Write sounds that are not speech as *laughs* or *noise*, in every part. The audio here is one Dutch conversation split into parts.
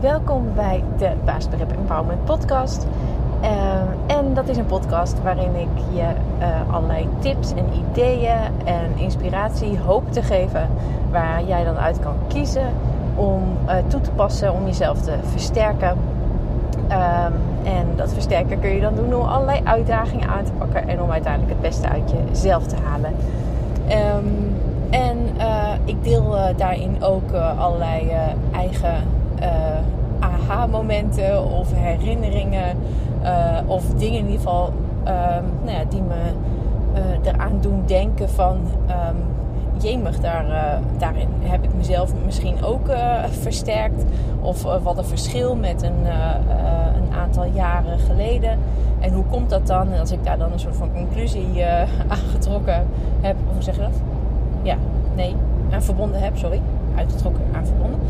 Welkom bij de Baasbegrip Empowerment Podcast. Uh, en dat is een podcast waarin ik je uh, allerlei tips en ideeën en inspiratie hoop te geven. Waar jij dan uit kan kiezen om uh, toe te passen, om jezelf te versterken. Um, en dat versterken kun je dan doen door allerlei uitdagingen aan te pakken en om uiteindelijk het beste uit jezelf te halen. Um, en ik deel daarin ook allerlei eigen aha-momenten of herinneringen uh, of dingen in ieder geval uh, nou ja, die me uh, eraan doen denken van um, jemig, daar, daarin heb ik mezelf misschien ook versterkt of wat een verschil met een, een aantal jaren geleden. En hoe komt dat dan? En als ik daar dan een soort van conclusie *laughs* aangetrokken heb, hoe zeg je dat? Ja, nee, aan verbonden heb, sorry, uitgetrokken aan verbonden.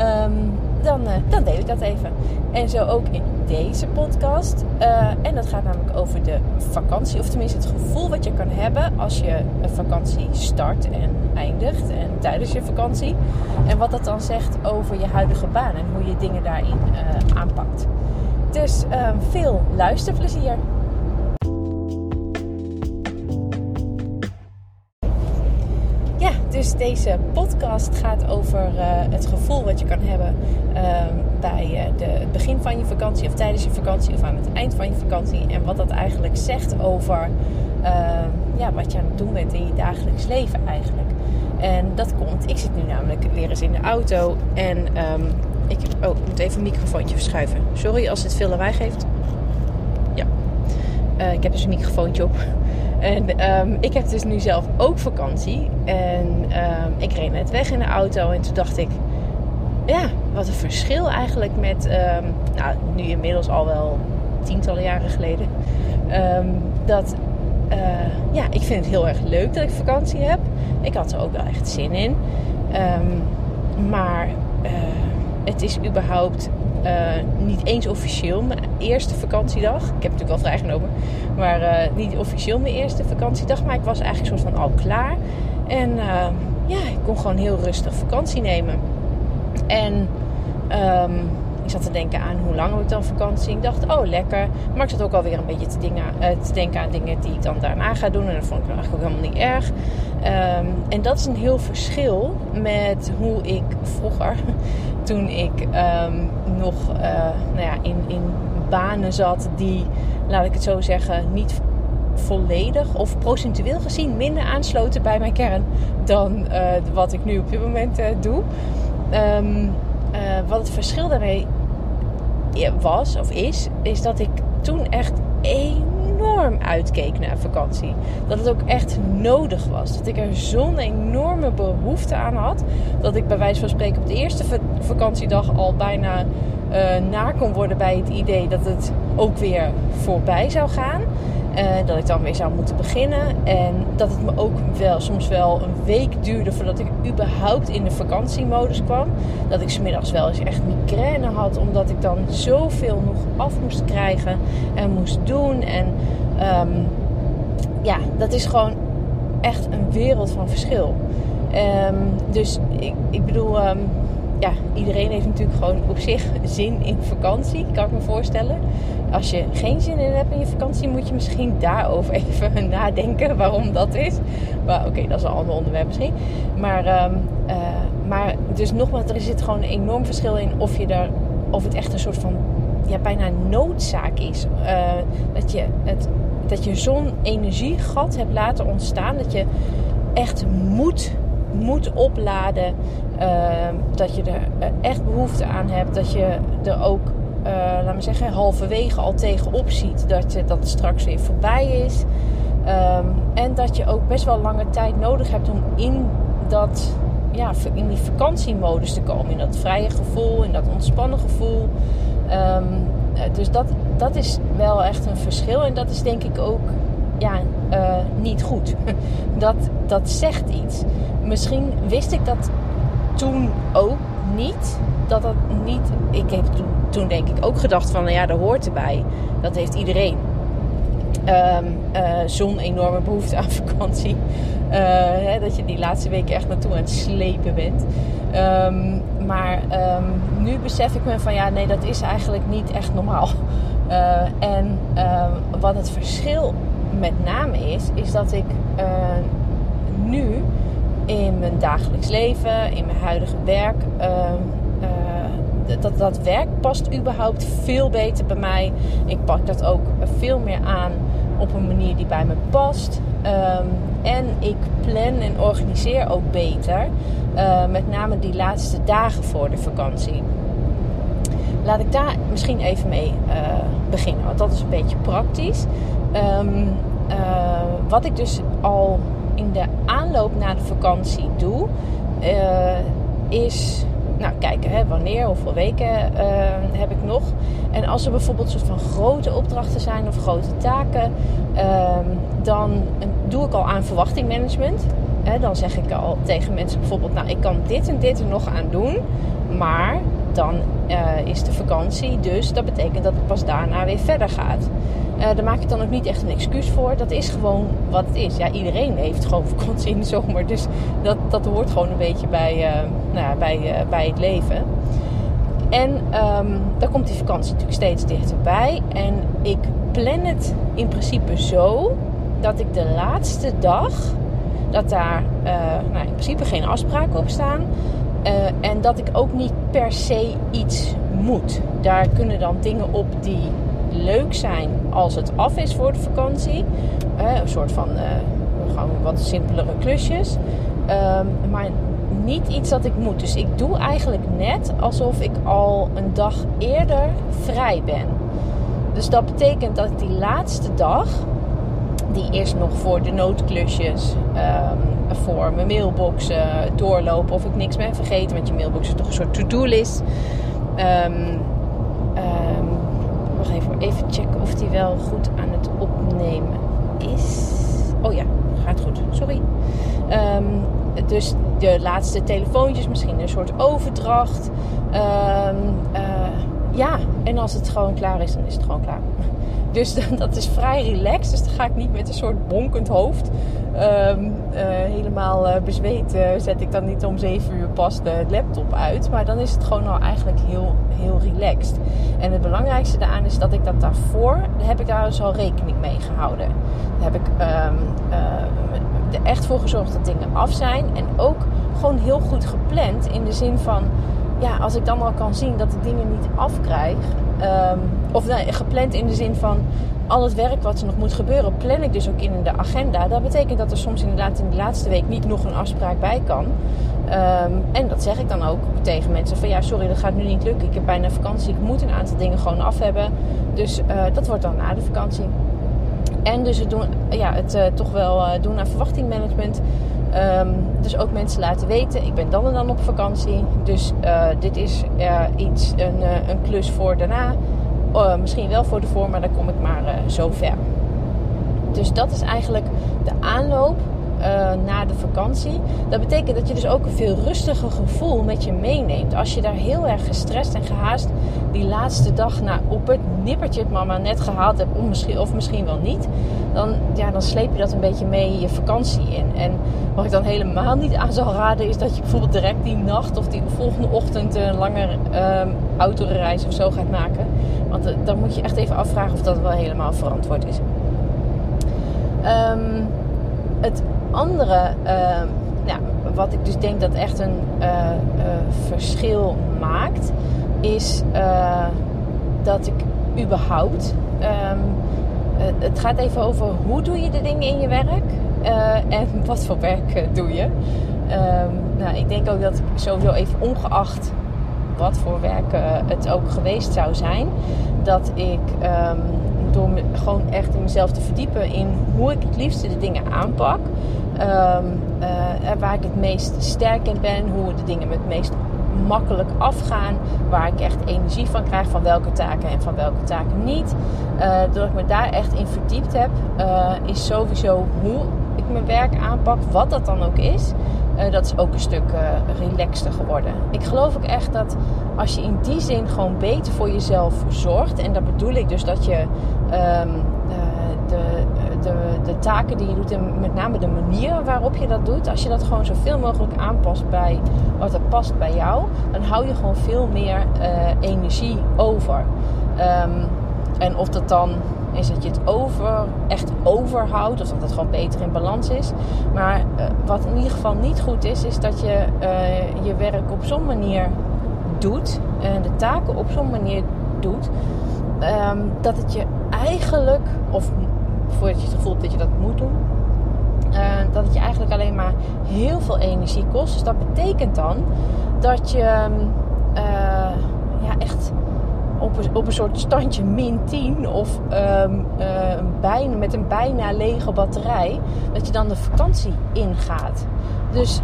Um, dan, uh, dan deel ik dat even. En zo ook in deze podcast. Uh, en dat gaat namelijk over de vakantie. Of tenminste het gevoel wat je kan hebben als je een vakantie start en eindigt. En tijdens je vakantie. En wat dat dan zegt over je huidige baan. En hoe je dingen daarin uh, aanpakt. Dus veel luisterplezier. Dus deze podcast gaat over uh, het gevoel wat je kan hebben uh, bij uh, de, het begin van je vakantie of tijdens je vakantie of aan het eind van je vakantie. En wat dat eigenlijk zegt over ehm, ja, wat je aan het doen bent in je dagelijks leven eigenlijk. En dat komt, ik zit nu namelijk weer eens in de auto en um, ik, oh, ik moet even een microfoontje verschuiven. Sorry als het veel lawaai geeft. Ja, eh, ik heb dus een microfoontje op. En um, ik heb dus nu zelf ook vakantie. En um, ik reed net weg in de auto. En toen dacht ik, ja, wat een verschil eigenlijk met, um, nou, nu inmiddels al wel tientallen jaren geleden. dat, uh, ja, ik vind het heel erg leuk dat ik vakantie heb. Ik had er ook wel echt zin in. maar uh, het is überhaupt uh, niet eens officieel mijn eerste vakantiedag. Ik heb natuurlijk wel vrijgenomen. Maar uh, niet officieel mijn eerste vakantiedag. Maar ik was eigenlijk soort van al klaar. En uh, ja, ik kon gewoon heel rustig vakantie nemen. En um, ik zat te denken aan hoe lang heb ik dan vakantie. Ik dacht, oh lekker. Maar ik zat ook alweer een beetje te, dingen, te denken aan dingen die ik dan daarna ga doen. En dat vond ik eigenlijk ook helemaal niet erg. Um, en dat is een heel verschil met hoe ik vroeger, *laughs* toen ik um, nog uh, nou ja, in, in banen zat die, laat ik het zo zeggen, niet volledig of procentueel gezien minder aansloten bij mijn kern dan uh, wat ik nu op dit moment uh, doe. Um, wat het verschil daarmee was of is, is dat ik toen echt enorm uitkeek naar vakantie. Dat het ook echt nodig was. Dat ik er zo'n enorme behoefte aan had. Dat ik bij wijze van spreken op de eerste vakantiedag al bijna uh, naar kon worden bij het idee dat het ook weer voorbij zou gaan. Uh, dat ik dan weer zou moeten beginnen. En dat het me ook wel soms wel een week duurde voordat ik überhaupt in de vakantiemodus kwam. Dat ik smiddags wel eens echt migraine had. Omdat ik dan zoveel nog af moest krijgen en moest doen. En um, ja, dat is gewoon echt een wereld van verschil. Um, dus ik, ik bedoel, um, ja, iedereen heeft natuurlijk gewoon op zich zin in vakantie, kan ik me voorstellen. Als je geen zin in hebt in je vakantie, moet je misschien daarover *laughs* even nadenken waarom dat is. Maar oké, dat is een ander onderwerp misschien. Maar, um, uh, maar dus nogmaals, er zit gewoon een enorm verschil in of, je daar, of het echt een soort van ja, bijna noodzaak is. Uh, dat je, het, dat je zo'n energiegat hebt laten ontstaan. Dat je echt moet moet opladen. Uh, dat je er eh, echt behoefte aan hebt. Dat je er ook, uh, laat me zeggen, halverwege al tegenop ziet dat, je, dat het straks weer voorbij is. Um, en dat je ook best wel lange tijd nodig hebt om in, dat, ja, in die vakantiemodus te komen. In dat vrije gevoel, in dat ontspannen gevoel. Um, dus dat, dat is wel echt een verschil. En dat is denk ik ook ja, niet goed. *laughs* Dat, dat zegt iets. Misschien wist ik dat toen ook niet. Dat dat niet. Ik heb toen, toen denk ik ook gedacht van, nou ja, dat hoort erbij. Dat heeft iedereen. Um, zo'n enorme behoefte aan *laughs* vakantie. Uh, hè, dat je die laatste weken echt naartoe aan het slepen bent. Um, maar um, nu besef ik me van ja, nee, dat is eigenlijk niet echt normaal. Uh, en wat het verschil met name is, is dat ik nu in mijn dagelijks leven, in mijn huidige werk, dat, dat werk past überhaupt veel beter bij mij. Ik pak dat ook veel meer aan op een manier die bij me past. Um, en ik plan en organiseer ook beter. Uh, met name die laatste dagen voor de vakantie. Laat ik daar misschien even mee uh, beginnen, want dat is een beetje praktisch. Uh, wat ik dus al in de aanloop naar de vakantie doe, is nou, kijken hè, wanneer, hoeveel weken uh, heb ik nog. En als er bijvoorbeeld soort van grote opdrachten zijn of grote taken, uh, dan doe ik al aan verwachtingmanagement. Dan zeg ik al tegen mensen bijvoorbeeld, nou ik kan dit en dit er nog aan doen, maar dan uh, is de vakantie, dus dat betekent dat het pas daarna weer verder gaat. Uh, daar maak ik dan ook niet echt een excuus voor. Dat is gewoon wat het is. Ja, iedereen heeft gewoon *laughs* vakantie in de zomer. Dus dat, dat hoort gewoon een beetje bij, uh, nou ja, bij, bij het leven. En um, dan komt die vakantie natuurlijk steeds dichterbij. En ik plan het in principe zo dat ik de laatste dag, dat daar nou, in principe geen afspraken op staan. En dat ik ook niet per se iets moet. Daar kunnen dan dingen op die leuk zijn als het af is voor de vakantie. een soort van uh, gewoon wat simpelere klusjes. Um, maar niet iets dat ik moet. Dus ik doe eigenlijk net alsof ik al een dag eerder vrij ben. Dus dat betekent dat ik die laatste dag, die eerst nog voor de noodklusjes, um, voor mijn mailbox doorlopen of ik niks ben vergeten, want je mailbox is toch een soort to-do-list. Um, Wacht even, even checken of die wel goed aan het opnemen is. Oh ja, gaat goed. Sorry. Dus de laatste telefoontjes, misschien een soort overdracht. Uh, ja, en als het gewoon klaar is, dan is het gewoon klaar. Dus *laughs* dat is vrij relaxed. Dus dan ga ik niet met een soort bonkend hoofd. Um, uh, helemaal uh, bezweet zet ik dan niet om 7 uur pas de laptop uit. Maar dan is het gewoon al eigenlijk heel, heel relaxed. En het belangrijkste daaraan is dat ik dat daarvoor, heb ik daar dus al rekening mee gehouden. Daar heb ik um, er echt voor gezorgd dat dingen af zijn. En ook gewoon heel goed gepland in de zin van ja, als ik dan al kan zien dat ik dingen niet afkrijg. Um, of nee, gepland in de zin van al het werk wat er nog moet gebeuren, plan ik dus ook in de agenda. Dat betekent dat er soms inderdaad in de laatste week niet nog een afspraak bij kan. Um, en dat zeg ik dan ook tegen mensen van ja, sorry, dat gaat nu niet lukken. Ik heb bijna vakantie, ik moet een aantal dingen gewoon af hebben. Dus uh, dat wordt dan na de vakantie. En dus het, doen, ja, het uh, toch wel uh, doen aan verwachtingmanagement. Um, dus ook mensen laten weten, ik ben dan en dan op vakantie. Dus dit is iets, een, een klus voor daarna. Misschien wel voor de voor, maar dan kom ik maar zo ver. Dus dat is eigenlijk de aanloop uh, na de vakantie. Dat betekent dat je dus ook een veel rustiger gevoel met je meeneemt. Als je daar heel erg gestrest en gehaast die laatste dag nou, op het nippertje het mama net gehaald hebt, of misschien, of misschien wel niet, dan, ja, dan sleep je dat een beetje mee je vakantie in. En wat ik dan helemaal niet aan zal raden, is dat je bijvoorbeeld direct die nacht of die volgende ochtend een langer um, autoreis of zo gaat maken. Want uh, dan moet je echt even afvragen of dat wel helemaal verantwoord is. Um, het andere, ja, wat ik dus denk dat echt een uh, uh, verschil maakt, is uh, dat ik überhaupt. Um, het gaat even over hoe doe je de dingen in je werk en *laughs* wat voor werk doe je. Um, nou, ik denk ook dat ik sowieso even ongeacht wat voor werk het ook geweest zou zijn, dat ik door me gewoon echt in mezelf te verdiepen in hoe ik het liefste de dingen aanpak. Um, uh, waar ik het meest sterk in ben, hoe de dingen me het meest makkelijk afgaan, waar ik echt energie van krijg van welke taken en van welke taken niet. Uh, doordat ik me daar echt in verdiept heb, uh, is sowieso hoe ik mijn werk aanpak, wat dat dan ook is. Uh, dat is ook een stuk relaxter geworden. Ik geloof ook echt dat als je in die zin gewoon beter voor jezelf zorgt, en dat bedoel ik dus dat je um, de de, de taken die je doet en met name de manier waarop je dat doet, als je dat gewoon zoveel mogelijk aanpast bij wat er past bij jou, dan hou je gewoon veel meer uh, energie over. Um, en of dat dan is dat je het over, echt overhoudt, of dat het gewoon beter in balans is. Maar uh, wat in ieder geval niet goed is, is dat je uh, je werk op zo'n manier doet en de taken op zo'n manier doet, um, dat het je eigenlijk, of voordat je het gevoel hebt dat je dat moet doen, uh, dat het je eigenlijk alleen maar heel veel energie kost. Dus dat betekent dan dat je uh, ja, echt op een, op een soort standje min 10 of um, uh, bijna, met een bijna lege batterij, dat je dan de vakantie ingaat. Dus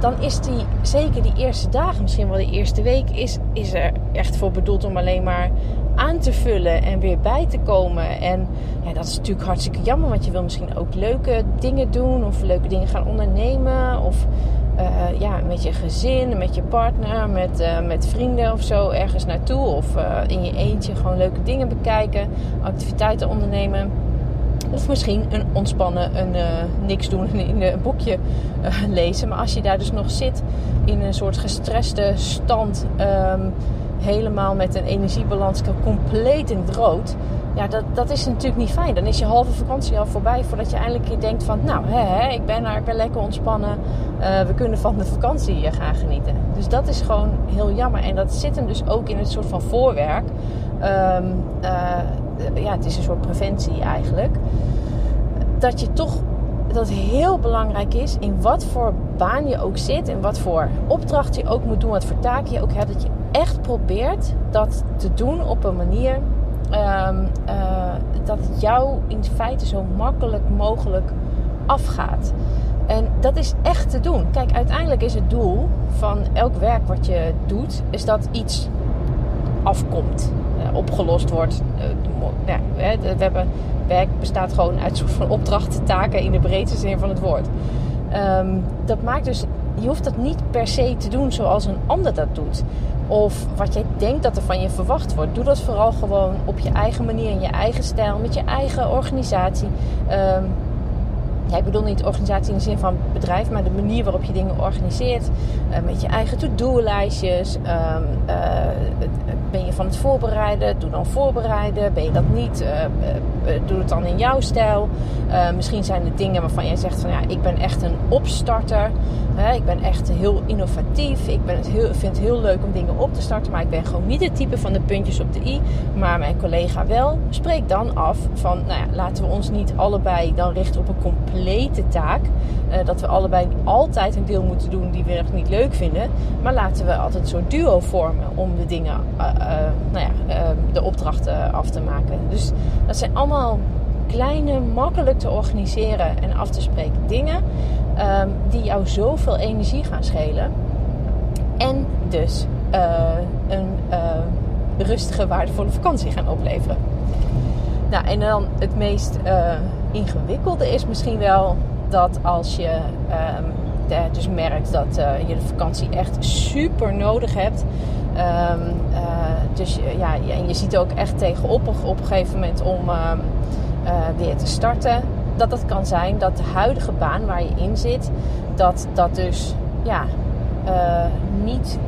dan is die, zeker die eerste dagen, misschien wel de eerste week, is, is er echt voor bedoeld om alleen maar aan te vullen en weer bij te komen. En ja, dat is natuurlijk hartstikke jammer, want je wil misschien ook leuke dingen doen of leuke dingen gaan ondernemen. Of uh, ja, met je gezin, met je partner, met, uh, met vrienden of zo ergens naartoe. Of in je eentje gewoon leuke dingen bekijken, activiteiten ondernemen. Of misschien een ontspannen, een niks doen *laughs* in een boekje lezen. Maar als je daar dus nog zit in een soort gestreste stand. Um, helemaal met een energiebalans compleet in het rood. Ja, dat, dat is natuurlijk niet fijn. Dan is je halve vakantie al voorbij voordat je eindelijk denkt van... Nou, hè, hè, ik, ben er, ik ben lekker ontspannen. Uh, we kunnen van de vakantie gaan genieten. Dus dat is gewoon heel jammer. En dat zit hem dus ook in het soort van voorwerk. Um, uh, ja, het is een soort preventie eigenlijk. Dat je toch dat heel belangrijk is in wat voor baan je ook zit en wat voor opdracht je ook moet doen, wat voor taak je ook hebt, dat je echt probeert dat te doen op een manier um, uh, dat het jou in feite zo makkelijk mogelijk afgaat. En dat is echt te doen. Kijk, uiteindelijk is het doel van elk werk wat je doet, is dat iets afkomt, uh, opgelost wordt. Uh, ja, we hebben, werk bestaat gewoon uit soort van opdrachten, taken in de breedste zin van het woord. Um, dat maakt dus, je hoeft dat niet per se te doen zoals een ander dat doet. Of wat jij denkt dat er van je verwacht wordt. Doe dat vooral gewoon op je eigen manier, in je eigen stijl, met je eigen organisatie. Um, ja, ik bedoel niet organisatie in de zin van bedrijf, maar de manier waarop je dingen organiseert. Uh, met je eigen to-do-lijstjes. Um, uh, ben je van het voorbereiden? Doe dan voorbereiden. Ben je dat niet? Uh, doe het dan in jouw stijl. misschien zijn er dingen waarvan jij zegt van ja, ik ben echt een opstarter. Ik ben echt heel innovatief. Ik ben het heel, vind het heel leuk om dingen op te starten. Maar ik ben gewoon niet het type van de puntjes op de i. Maar mijn collega wel. Spreek dan af van nou ja, laten we ons niet allebei dan richten op een complete taak. Uh, dat we allebei altijd een deel moeten doen die we nog niet leuk vinden. Maar laten we altijd een soort duo vormen om de dingen, uh, uh, nou ja, de opdrachten af te maken. Dus dat zijn allemaal kleine, makkelijk te organiseren en af te spreken dingen. Um, die jou zoveel energie gaan schelen. En dus een rustige, waardevolle vakantie gaan opleveren. Nou, en dan het meest ingewikkelde is misschien wel dat als je um, dus merkt dat je de vakantie echt super nodig hebt. Uh, dus ja, en je ziet ook echt tegenop op een gegeven moment om uh, weer te starten. Dat dat kan zijn dat de huidige baan waar je in zit, dat dat dus ja, niet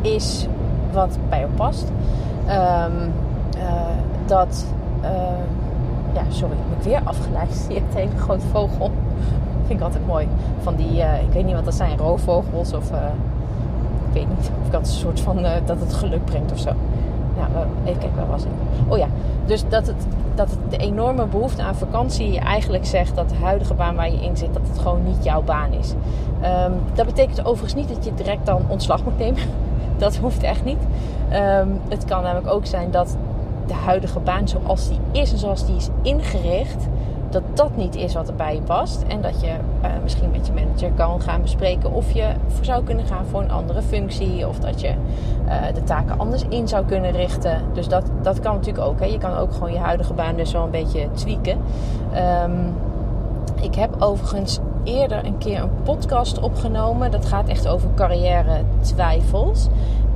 is wat bij je past. dat ja, sorry, ik ben weer afgeleid. *laughs* Je hebt een hele grote vogel. *laughs* Vind ik altijd mooi. Van die, uh, ik weet niet wat dat zijn, roofvogels of... Uh, ik weet niet of dat een soort van... Uh, dat het geluk brengt of zo. Ja, even kijken, waar was ik? Oh ja, dus dat het, dat het de enorme behoefte aan vakantie eigenlijk zegt dat de huidige baan waar je in zit, dat het gewoon niet jouw baan is. Um, dat betekent overigens niet dat je direct dan ontslag moet nemen. *laughs* dat hoeft echt niet. Um, het kan namelijk ook zijn dat de huidige baan zoals die is en zoals die is ingericht, dat niet is wat er bij je past. En dat je uh, misschien met je manager kan gaan bespreken of je zou kunnen gaan voor een andere functie. Of dat je uh, de taken anders in zou kunnen richten. Dus dat, dat kan natuurlijk ook. Hè. Je kan ook gewoon je huidige baan dus wel een beetje tweaken. Um, ik heb overigens eerder een keer een podcast opgenomen. Dat gaat echt over carrière twijfels.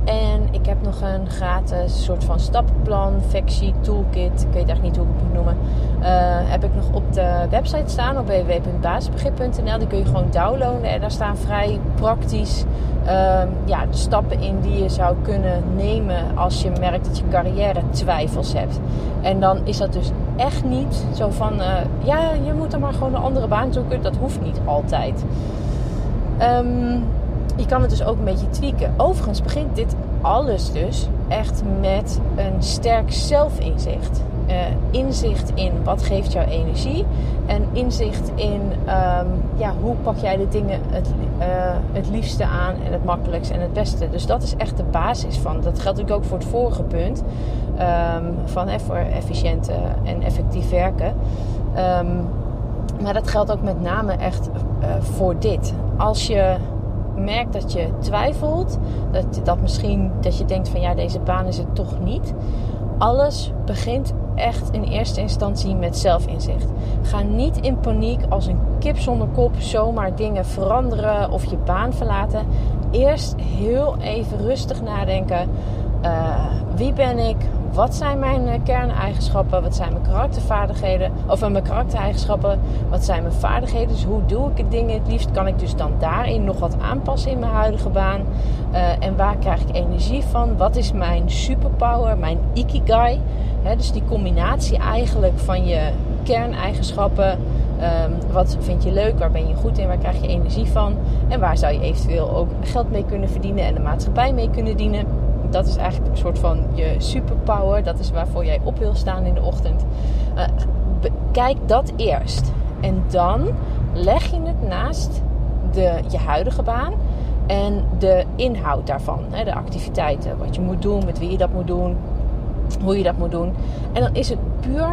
En ik heb nog een gratis soort van stappenplan, factie, toolkit. Ik weet eigenlijk niet hoe ik het moet noemen. Uh, heb ik nog op de website staan op www.basisbegrip.nl. Die kun je gewoon downloaden. En daar staan vrij praktisch uh, ja, stappen in die je zou kunnen nemen als je merkt dat je carrière twijfels hebt. En dan is dat dus echt niet zo van, uh, ja, je moet dan maar gewoon een andere baan zoeken. Dat hoeft niet altijd. Um, je kan het dus ook een beetje tweaken. Overigens begint dit alles dus echt met een sterk zelfinzicht. Uh, inzicht in wat geeft jou energie. En inzicht in um, ja, hoe pak jij de dingen het, uh, het liefste aan en het makkelijkste en het beste. Dus dat is echt de basis van. Dat geldt natuurlijk ook voor het vorige punt. Um, van voor efficiënt en effectief werken. Um, maar dat geldt ook met name echt uh, voor dit. Als je merkt dat je twijfelt, dat, dat misschien dat je denkt van ja, deze baan is het toch niet. Alles begint echt in eerste instantie met zelfinzicht. Ga niet in paniek als een kip zonder kop zomaar dingen veranderen of je baan verlaten. Eerst heel even rustig nadenken. Uh, wie ben ik? Wat zijn mijn eh, kerneigenschappen? Wat zijn mijn karaktervaardigheden? Of mijn karaktereigenschappen? Wat zijn mijn vaardigheden? Dus hoe doe ik het dingen het liefst? Kan ik dus dan daarin nog wat aanpassen in mijn huidige baan? Uh, en waar krijg ik energie van? Wat is mijn superpower? Mijn ikigai? Dus die combinatie eigenlijk van je kerneigenschappen. Um, wat vind je leuk? Waar ben je goed in? Waar krijg je energie van? En waar zou je eventueel ook geld mee kunnen verdienen en de maatschappij mee kunnen dienen? Dat is eigenlijk een soort van je superpower. Dat is waarvoor jij op wil staan in de ochtend. Uh, kijk dat eerst. En dan leg je het naast de, je huidige baan en de inhoud daarvan. Hè, de activiteiten, wat je moet doen, met wie je dat moet doen, hoe je dat moet doen. En dan is het puur,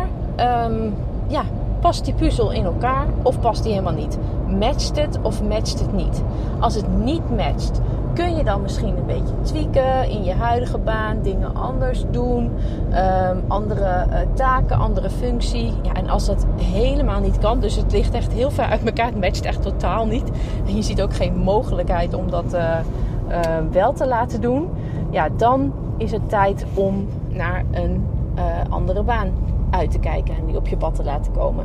um, ja, past die puzzel in elkaar of past die helemaal niet? Matcht het of matcht het niet? Als het niet matcht, kun je dan misschien een beetje tweaken in je huidige baan, dingen anders doen, um, andere uh, taken, andere functie. Ja, en als dat helemaal niet kan, dus het ligt echt heel ver uit elkaar, het matcht echt totaal niet. En je ziet ook geen mogelijkheid om dat uh, uh, wel te laten doen. Ja, dan is het tijd om naar een andere baan uit te kijken en die op je pad te laten komen.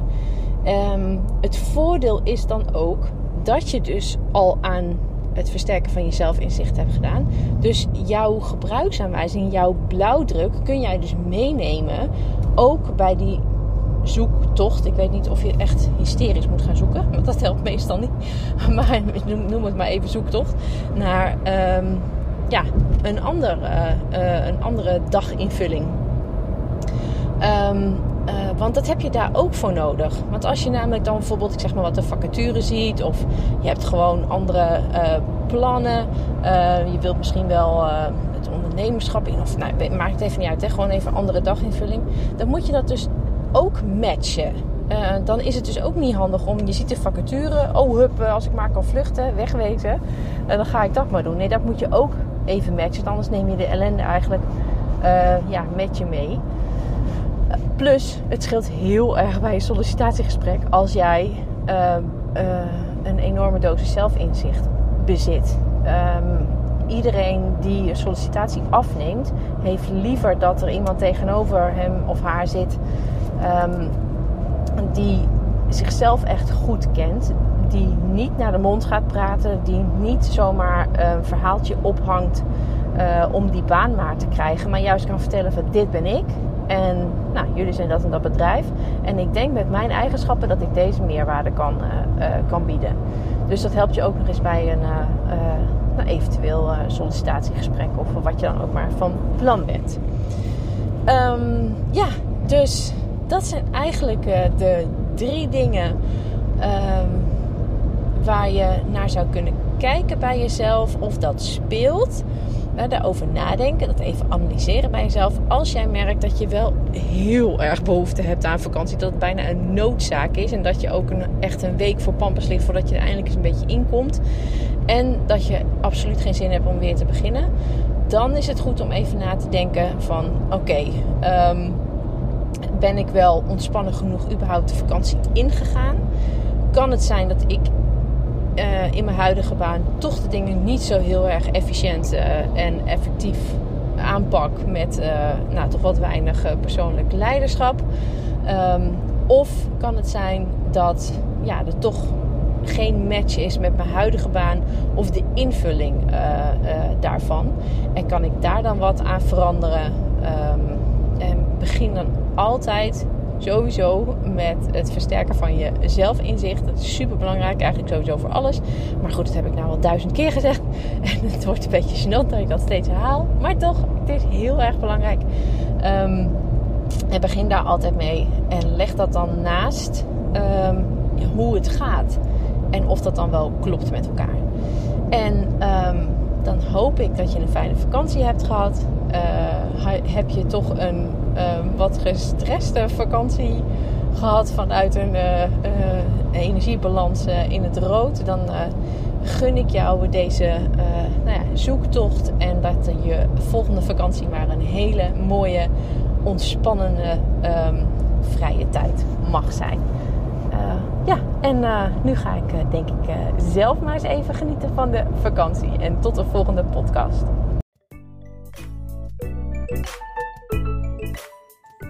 Um, het voordeel is dan ook dat je dus al aan het versterken van je zelfinzicht hebt gedaan. Dus jouw gebruiksaanwijzing, jouw blauwdruk kun jij dus meenemen. Ook bij die zoektocht. Ik weet niet of je echt hysterisch moet gaan zoeken. *laughs* Want dat helpt meestal niet. *laughs* Maar noem het maar even zoektocht. Naar um, ja, een, ander, uh, uh, een andere daginvulling. Um, uh, want dat heb je daar ook voor nodig. Want als je namelijk dan bijvoorbeeld, ik zeg maar wat, de vacature ziet, of je hebt gewoon andere uh, plannen, uh, je wilt misschien wel het ondernemerschap in, of nou, maakt het even niet uit, hè, gewoon even een andere daginvulling, dan moet je dat dus ook matchen. dan is het dus ook niet handig om, je ziet de vacature, oh hup, als ik maar kan vluchten, wegwezen, dan ga ik dat maar doen. Nee, dat moet je ook even matchen, anders neem je de ellende eigenlijk ja, met je mee. Plus, het scheelt heel erg bij een sollicitatiegesprek als jij uh, uh, een enorme dosis zelfinzicht bezit. Um, iedereen die een sollicitatie afneemt, heeft liever dat er iemand tegenover hem of haar zit um, die zichzelf echt goed kent. Die niet naar de mond gaat praten, die niet zomaar een verhaaltje ophangt uh, om die baan maar te krijgen, maar juist kan vertellen van dit ben ik, en nou, jullie zijn dat en dat bedrijf. En ik denk met mijn eigenschappen dat ik deze meerwaarde kan, uh, uh, kan bieden. Dus dat helpt je ook nog eens bij een uh, nou, eventueel sollicitatiegesprek of wat je dan ook maar van plan bent. Um, ja, dus dat zijn eigenlijk de drie dingen um, waar je naar zou kunnen kijken bij jezelf of dat speelt daarover nadenken, dat even analyseren bij jezelf. Als jij merkt dat je wel heel erg behoefte hebt aan vakantie, dat het bijna een noodzaak is en dat je ook echt een week voor pampers ligt voordat je er eindelijk eens een beetje inkomt en dat je absoluut geen zin hebt om weer te beginnen, dan is het goed om even na te denken van oké, um, ben ik wel ontspannen genoeg überhaupt de vakantie ingegaan? Kan het zijn dat ik uh, in mijn huidige baan toch de dingen niet zo heel erg efficiënt uh, en effectief aanpak met uh, nou, toch wat weinig persoonlijk leiderschap. Um, of kan het zijn dat ja, er toch geen match is met mijn huidige baan of de invulling daarvan. En kan ik daar dan wat aan veranderen? Um, en begin dan altijd sowieso met het versterken van je zelfinzicht. Dat is super belangrijk, eigenlijk sowieso voor alles. Maar goed, dat heb ik nou al duizend keer gezegd. *laughs* En het wordt een beetje gênant dat ik dat steeds herhaal. Maar toch, het is heel erg belangrijk. En begin daar altijd mee. En leg dat dan naast um, hoe het gaat. En of dat dan wel klopt met elkaar. En um, dan hoop ik dat je een fijne vakantie hebt gehad. Uh, heb je toch een um, wat gestreste vakantie gehad vanuit een uh, energiebalans in het rood, dan gun ik jou deze nou ja, zoektocht en dat je volgende vakantie maar een hele mooie, ontspannende, um, vrije tijd mag zijn. ja, en nu ga ik denk ik zelf maar eens even genieten van de vakantie. En tot de volgende podcast.